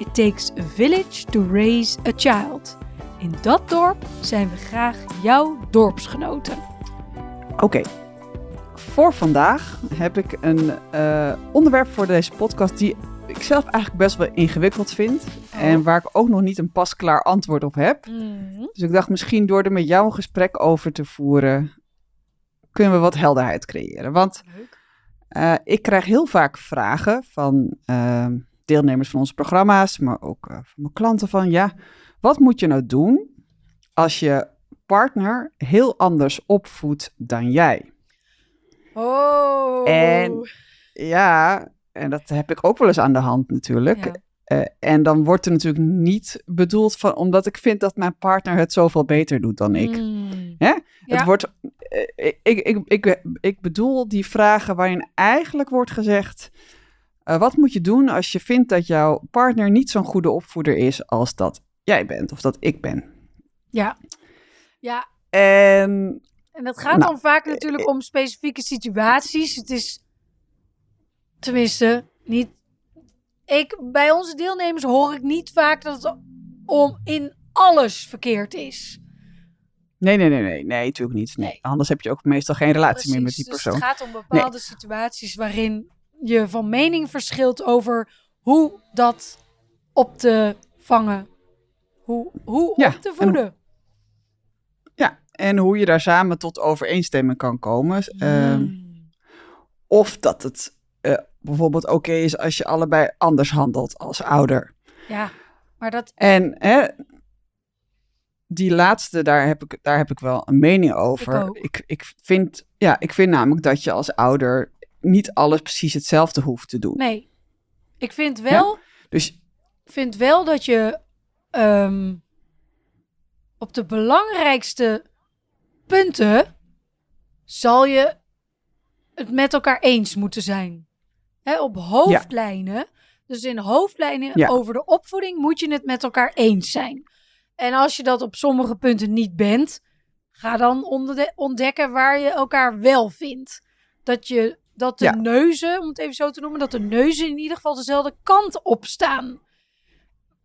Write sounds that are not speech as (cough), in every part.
It takes a village to raise a child. In dat dorp zijn we graag jouw dorpsgenoten. Oké, voor vandaag heb ik een uh, onderwerp voor deze podcast die ik zelf eigenlijk best wel ingewikkeld vind. Oh. En waar ik ook nog niet een pasklaar antwoord op heb. Mm. Dus ik dacht misschien door er met jou een gesprek over te voeren, kunnen we wat helderheid creëren. Want uh, ik krijg heel vaak vragen van uh, deelnemers van onze programma's, maar ook uh, van mijn klanten van ja, wat moet je nou doen als je partner heel anders opvoedt dan jij? Oh. En ja, en dat heb ik ook wel eens aan de hand natuurlijk. Ja. Uh, en dan wordt er natuurlijk niet bedoeld van, omdat ik vind dat mijn partner het zoveel beter doet dan ik. Mm. Ja? Het wordt, uh, ik, ik, ik, ik bedoel die vragen waarin eigenlijk wordt gezegd, uh, wat moet je doen als je vindt dat jouw partner niet zo'n goede opvoeder is als dat jij bent of dat ik ben? Ja, ja. En, en dat gaat nou, dan vaak natuurlijk om specifieke situaties. Het is, tenminste, niet ik, bij onze deelnemers hoor ik niet vaak dat het om in alles verkeerd is. Nee, nee, nee, nee, nee, natuurlijk niet. Nee. Anders heb je ook meestal geen relatie Precies, meer met die dus persoon. Het gaat om bepaalde nee. situaties waarin je van mening verschilt over hoe dat op te vangen, hoe, hoe ja, op te voeden. En, ja, en hoe je daar samen tot overeenstemming kan komen. Uh, of dat het uh, bijvoorbeeld oké okay is als je allebei anders handelt als ouder. Ja, maar dat. En hè, die laatste, daar heb, ik, daar heb ik wel een mening over. Ik, ik, ik, vind, ja, ik vind namelijk dat je als ouder niet alles precies hetzelfde hoeft te doen. Nee, ik vind wel. Ja? Dus vind wel dat je um, op de belangrijkste punten zal je het met elkaar eens moeten zijn. Op hoofdlijnen. Ja. Dus in hoofdlijnen ja. over de opvoeding moet je het met elkaar eens zijn. En als je dat op sommige punten niet bent, ga dan ontdekken waar je elkaar wel vindt. Dat je dat de ja. neuzen, om het even zo te noemen, dat de neuzen in ieder geval dezelfde kant op staan.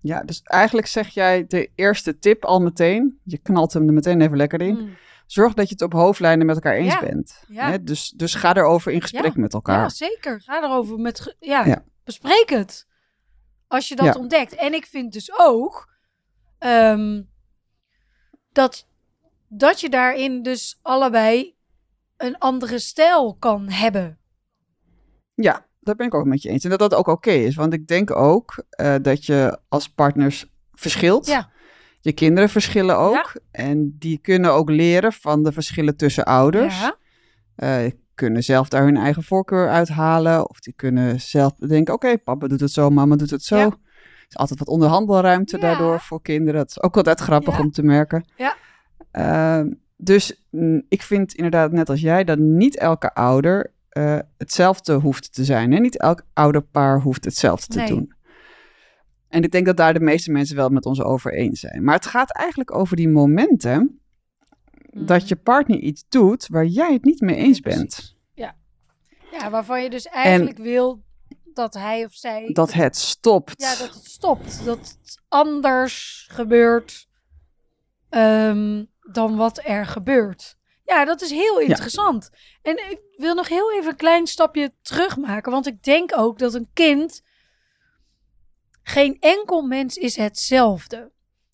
Ja, dus eigenlijk zeg jij de eerste tip al meteen. Je knalt hem er meteen even lekker in. Mm. Zorg dat je het op hoofdlijnen met elkaar eens Ja, bent. ja. Hè? Dus, dus ga erover in gesprek met elkaar. Ja, zeker. Ga erover met. Ja, bespreek het. Als je dat ontdekt. En ik vind dus ook ehm, dat, dat je daarin dus allebei een andere stijl kan hebben. Ja, daar ben ik ook met je eens. En dat dat ook oké is. Want ik denk ook eh, dat je als partners verschilt. Ja. Je kinderen verschillen ook. En die kunnen ook leren van de verschillen tussen ouders. Ja. Eh, kunnen zelf daar hun eigen voorkeur uithalen. Of die kunnen zelf denken, oké, papa doet het zo, mama doet het zo. Ja. Er is altijd wat onderhandelruimte daardoor voor kinderen. Dat is ook altijd grappig om te merken. Ja. Ehm, dus mm, ik vind inderdaad net als jij dat niet elke ouder eh, hetzelfde hoeft te zijn. Hè? Niet elk ouderpaar hoeft hetzelfde te Nee. doen. En ik denk dat daar de meeste mensen wel met ons over eens zijn. Maar het gaat eigenlijk over die momenten dat je partner iets doet waar jij het niet mee eens Nee, bent. Ja. ja, waarvan je dus eigenlijk wil dat hij of zij. Dat het stopt. Ja, dat het stopt. Dat het anders gebeurt ehm, dan wat er gebeurt. Ja, dat is heel interessant. En ik wil nog heel even een klein stapje terug maken. Want ik denk ook dat een kind. Geen enkel mens is hetzelfde.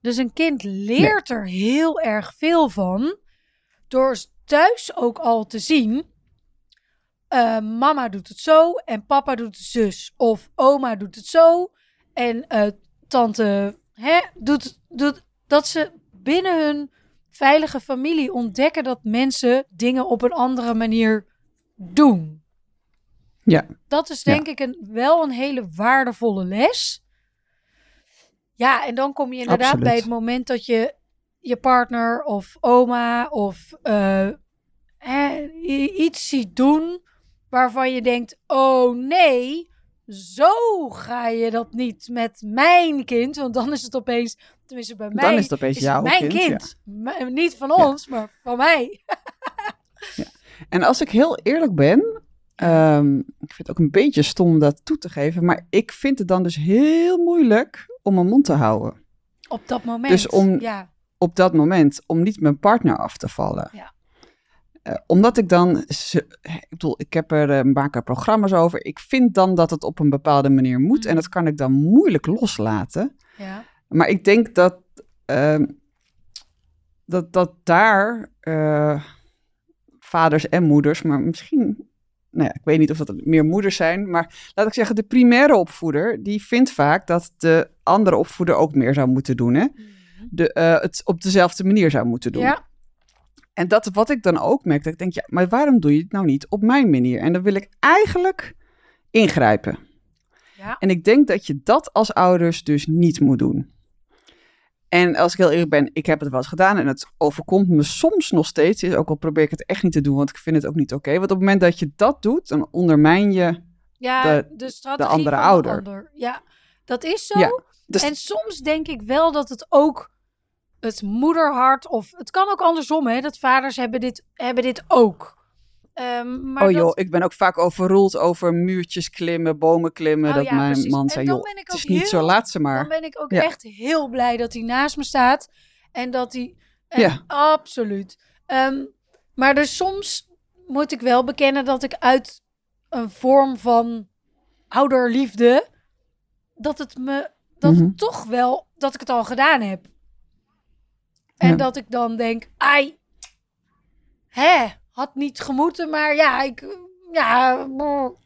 Dus een kind leert er heel erg veel van. Door thuis ook al te zien. eh, mama doet het zo en papa doet het zus. Of oma doet het zo en eh, tante hè, doet, doet dat ze binnen hun veilige familie ontdekken dat mensen dingen op een andere manier doen. Ja. Dat is Ja. denk ik een, wel een hele waardevolle les. Ja, en dan kom je inderdaad Absoluut. bij het moment dat je je partner of oma of eh, iets ziet doen waarvan je denkt: oh nee, zo ga je dat niet met mijn kind. Want dan is het opeens, tenminste bij mij, Dan is het opeens is jouw mijn kind, kind. M- niet van ons, maar van mij. (laughs) En als ik heel eerlijk ben, ehm, ik vind het ook een beetje stom om dat toe te geven, maar ik vind het dan dus heel moeilijk om mijn mond te houden. Op dat moment. Dus om- Ja, Op dat moment, om niet mijn partner af te vallen. Ja. Eh, omdat ik dan, ze- ik bedoel, ik heb er een paar keer programma's over. Ik vind dan dat het op een bepaalde manier moet. Mhm. En dat kan ik dan moeilijk loslaten. ja. Maar ik denk dat, ehm, dat, dat daar eh, vaders en moeders, maar misschien, nou ja, ik weet niet of dat meer moeders zijn, maar laat ik zeggen, de primaire opvoeder, die vindt vaak dat de andere opvoeder ook meer zou moeten doen, hè? De, eh, het op dezelfde manier zou moeten doen. Ja, En dat wat ik dan ook merk, dat ik denk, ja, maar waarom doe je het nou niet op mijn manier? En dan wil ik eigenlijk ingrijpen. ja. En ik denk dat je dat als ouders dus niet moet doen. En als ik heel eerlijk ben, ik heb het wel eens gedaan en het overkomt me soms nog steeds. Is ook al probeer ik het echt niet te doen, want ik vind het ook niet oké. Want op het moment dat je dat doet, dan ondermijn je. ja de- de, strategie andere van ouder. Ander. Ja, dat is zo. Ja, dus- En soms denk ik wel dat het ook het moederhart, of het kan ook andersom, hè, dat vaders hebben dit, hebben dit ook. Ehm, maar oh joh, dat- ik ben ook vaak overroeld over muurtjes klimmen, bomen klimmen. Oh dat ja, mijn precies. man zei, joh, het is niet zo, laat ze maar. Dan ben ik ook Ja. echt heel blij dat hij naast me staat. En dat hij... en Ja. Absoluut. Ehm, maar dus soms moet ik wel bekennen dat ik uit een vorm van ouderliefde... dat het me... dat Mhm. het toch wel... dat ik het al gedaan heb. En Ja. dat ik dan denk... ai, hè, had niet gemoeten, maar ja, ik... ja,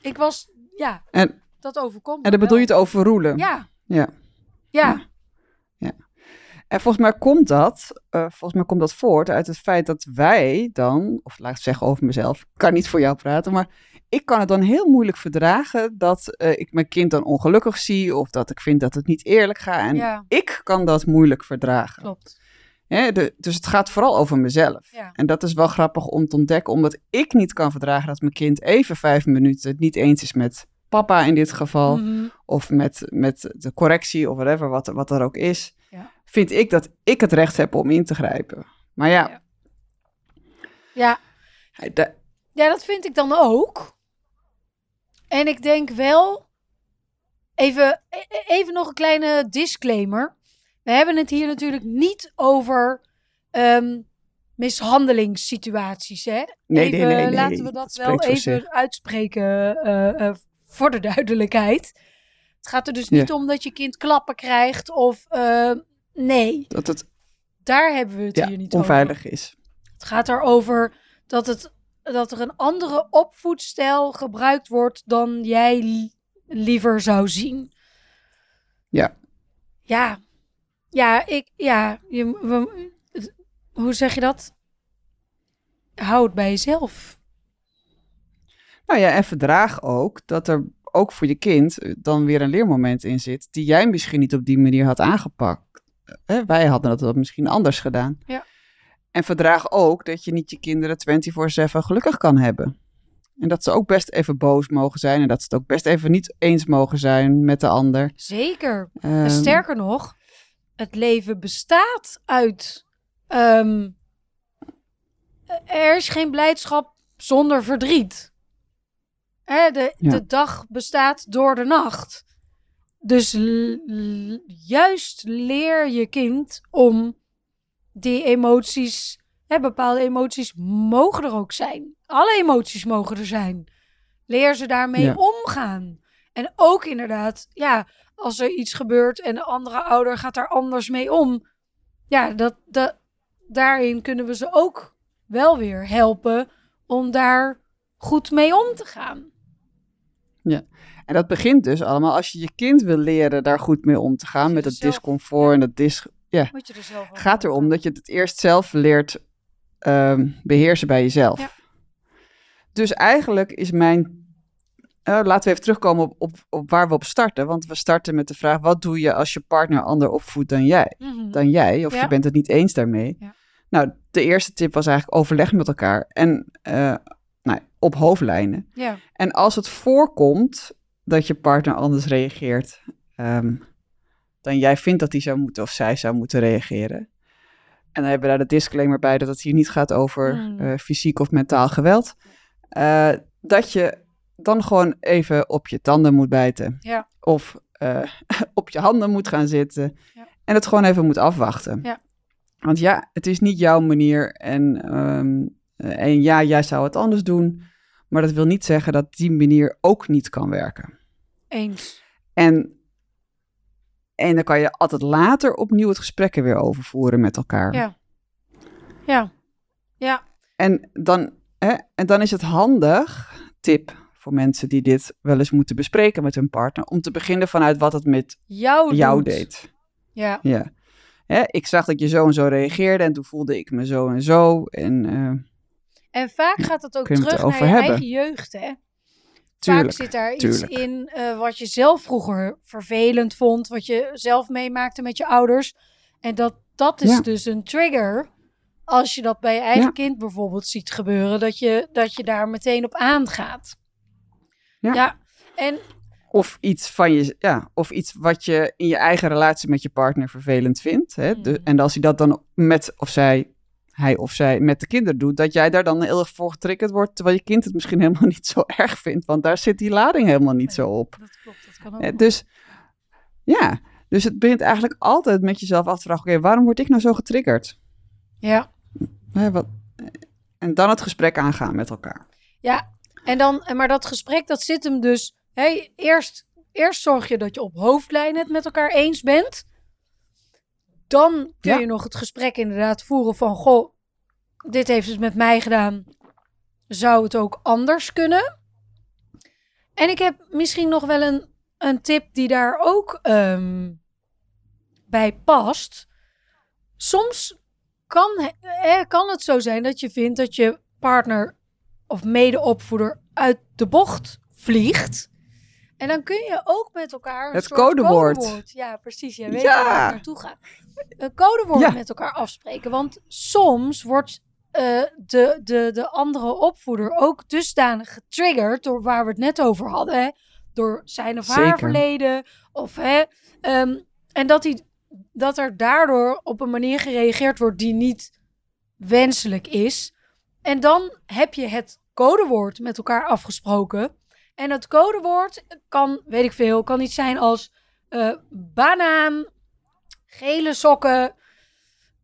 ik was... ja, En, dat overkomt en dan bedoel je het overroelen. Ja, ja. ja. En volgens mij komt dat, eh, volgens mij komt dat voort uit het feit dat wij dan, of laat ik zeggen over mezelf, ik kan niet voor jou praten, maar ik kan het dan heel moeilijk verdragen dat eh, ik mijn kind dan ongelukkig zie of dat ik vind dat het niet eerlijk gaat. En ja, ik kan dat moeilijk verdragen. klopt. De, dus het gaat vooral over mezelf. Ja. En dat is wel grappig om te ontdekken, omdat ik niet kan verdragen dat mijn kind even vijf minuten het niet eens is met papa in dit geval Mhm. of met, met de correctie of whatever, wat, wat er ook is, Ja. vind ik dat ik het recht heb om in te grijpen. Maar ja, Ja. Ja, ja, dat vind ik dan ook. En ik denk wel, even, e- e- even nog een kleine disclaimer. We hebben het hier natuurlijk niet over ehm, mishandelingssituaties, hè? nee, even, nee, nee, nee. Laten we dat, wel even zich. uitspreken eh, eh, voor de duidelijkheid. Het gaat er dus niet Ja. om dat je kind klappen krijgt of... eh, nee, Dat het daar hebben we het ja, hier niet over. onveilig is. Het gaat erover dat, het, dat er een andere opvoedstijl gebruikt wordt dan jij li- liever zou zien. Ja. Ja, ja, ik, ja, je, we- hoe zeg je dat? Hou het bij jezelf. Nou ja, en verdraag ook dat er ook voor je kind eh, dan weer een leermoment in zit die jij misschien niet op die manier had aangepakt. Hè, wij hadden dat misschien anders gedaan. Ja. En verdraag ook dat je niet je kinderen 24/7 gelukkig kan hebben. En dat ze ook best even boos mogen zijn en dat ze het ook best even niet eens mogen zijn met de ander. Zeker. Ehm, En sterker nog, het leven bestaat uit. ehm, er is geen blijdschap zonder verdriet. Hè, de, Ja. de dag bestaat door de nacht. Dus juist leer je kind om die emoties. Hè, bepaalde emoties mogen er ook zijn. Alle emoties mogen er zijn. Leer ze daarmee Ja. omgaan. En ook inderdaad, ja, als er iets gebeurt en de andere ouder gaat daar anders mee om. Ja, dat, dat, daarin kunnen we ze ook wel weer helpen om daar goed mee om te gaan. En dat begint dus allemaal als je je kind wil leren daar goed mee om te gaan met het zelf- discomfort ja. en dat dis Moet je er zelf gaat erom dat je het eerst zelf leert ehm, beheersen bij jezelf. Ja. Dus eigenlijk is mijn eh, laten we even terugkomen op, op, op waar we op starten. Want we starten met de vraag: wat doe je als je partner ander opvoedt dan jij? Mhm. Dan jij, of Ja. je bent het niet eens daarmee. Ja. Nou, de eerste tip was eigenlijk overleg met elkaar en eh, nou, op hoofdlijnen. Ja. En als het voorkomt dat je partner anders reageert ehm, dan jij vindt dat hij zou moeten of zij zou moeten reageren. En dan hebben we daar de disclaimer bij dat het hier niet gaat over Mm. eh, fysiek of mentaal geweld. Dat je dan gewoon even op je tanden moet bijten. Ja. Of eh, (laughs) op je handen moet gaan zitten. Ja. En het gewoon even moet afwachten. Ja. Want ja, het is niet jouw manier. En, ehm, eh, en ja, jij zou het anders doen. Maar dat wil niet zeggen dat die manier ook niet kan werken. Eens. En, en dan kan je altijd later opnieuw het gesprek er weer over voeren met elkaar. Ja. Ja. Ja. En, dan, hè, en dan is het handig, tip voor mensen die dit wel eens moeten bespreken met hun partner, om te beginnen vanuit wat het met Jou, deed. Ja. Ja. Hè, ik zag dat je zo en zo reageerde en toen voelde ik me zo en zo. En eh, En vaak gaat het ook terug naar je hebben. eigen jeugd, hè? tuurlijk. Vaak zit daar iets in eh, wat je zelf vroeger vervelend vond, wat je zelf meemaakte met je ouders. En dat, dat is Ja. dus een trigger. Als je dat bij je eigen Ja. kind bijvoorbeeld ziet gebeuren, dat je, dat je daar meteen op aangaat. Ja. en Of iets van je, ja, of iets wat je in je eigen relatie met je partner vervelend vindt. Hè? De- Mhm. en als hij dat dan met of zij, hij of zij met de kinderen doet, dat jij daar dan heel erg voor getriggerd wordt, terwijl je kind het misschien (laughs) helemaal niet zo erg vindt, want daar zit die lading helemaal niet zo op. dat klopt, dat kan ook. Dus ja, dus het begint eigenlijk altijd met jezelf af te vragen, oké, waarom word ik nou zo getriggerd? Ja, Hè, wat, en dan het gesprek aangaan met elkaar. ja. En dan, maar dat gesprek, dat zit hem dus. Hè, eerst, eerst zorg je dat je op hoofdlijnen het met elkaar eens bent. Dan kun Ja. je nog het gesprek inderdaad voeren van... Goh, dit heeft het met mij gedaan. Zou het ook anders kunnen? En ik heb misschien nog wel een, een tip die daar ook ehm, bij past. Soms kan, eh, kan het zo zijn dat je vindt dat je partner of medeopvoeder uit de bocht vliegt. En dan kun je ook met elkaar een Het soort codewoord. Ja, precies. Jij weet Ja. waar ik naartoe ga. Een codewoord Ja. met elkaar afspreken. Want soms wordt eh, de, de, de andere opvoeder ook dusdanig getriggerd door waar we het net over hadden. Hè? Door zijn of haar Zeker. verleden. Of, hè, ehm, en dat, hij, dat er daardoor op een manier gereageerd wordt die niet wenselijk is. En dan heb je het codewoord met elkaar afgesproken. En het codewoord kan, weet ik veel, kan iets zijn als eh, banaan, gele sokken,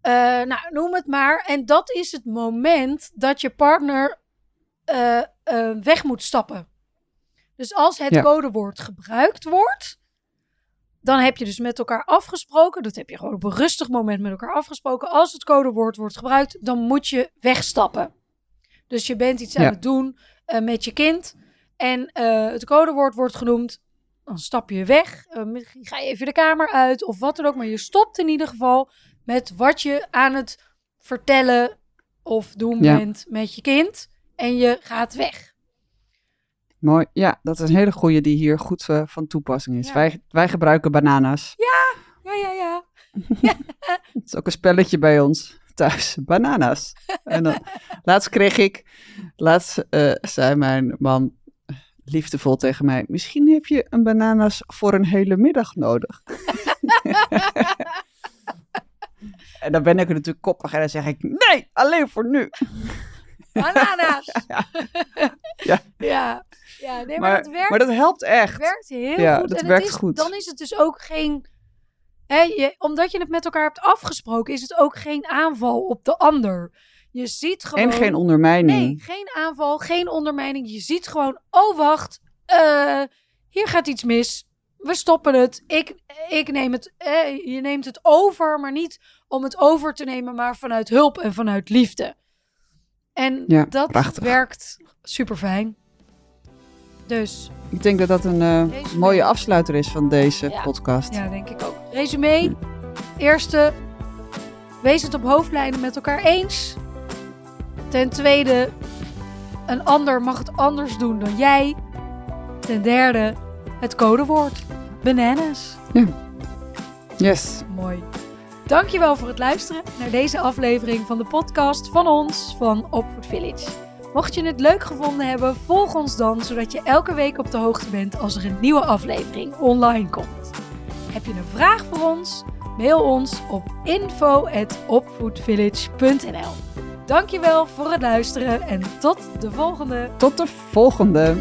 eh, nou, noem het maar. En dat is het moment dat je partner eh, weg moet stappen. Dus als het Ja. codewoord gebruikt wordt, dan heb je dus met elkaar afgesproken. Dat heb je gewoon op een rustig moment met elkaar afgesproken. Als het codewoord wordt gebruikt, dan moet je wegstappen. Dus je bent iets aan Ja. het doen eh, met je kind. En eh, het codewoord wordt genoemd. Dan stap je weg. eh, ga je even de kamer uit of wat dan ook. Maar je stopt in ieder geval met wat je aan het vertellen of doen Ja. bent met je kind. En je gaat weg. Mooi. Ja, dat is een hele goede die hier goed van toepassing is. Ja. Wij, wij gebruiken bananas. Ja, ja, ja. Het (laughs) is ook een spelletje bij ons thuis. Bananas. En dan, laatst kreeg ik, laatst eh, zei mijn man eh, liefdevol tegen mij, misschien heb je een bananas voor een hele middag nodig. (laughs) en dan ben ik er natuurlijk koppig en dan zeg ik, nee, alleen voor nu. Bananas. (laughs) Ja. ja. ja. Ja, nee, maar, Maar, dat werkt maar dat helpt echt. werkt heel Ja, goed. dat en werkt het is, goed. dan is het dus ook geen... Hè, je, omdat je het met elkaar hebt afgesproken, is het ook geen aanval op de ander. Je ziet gewoon... En geen ondermijning. Nee, geen aanval, geen ondermijning. Je ziet gewoon, oh wacht, eh, hier gaat iets mis. We stoppen het. Ik, ik neem het. Je neemt het over, maar niet om het over te nemen, maar vanuit hulp en vanuit liefde. En Ja, dat prachtig. werkt super fijn. Dus Ik denk dat dat een eh, mooie afsluiter is van deze Ja. podcast. ja, denk ik ook. Resume. Eerste, wees het op hoofdlijnen met elkaar eens. Ten tweede, een ander mag het anders doen dan jij. ten derde het codewoord. Bananas. Yes. Mooi. Dankjewel voor het luisteren naar deze aflevering van de podcast van ons van Opvoed Village. Mocht je het leuk gevonden hebben, volg ons dan, zodat je elke week op de hoogte bent als er een nieuwe aflevering online komt. Heb je een vraag voor ons? Mail ons op info.opvoedvillage.nl Dankjewel voor het luisteren en tot de volgende! Tot de volgende.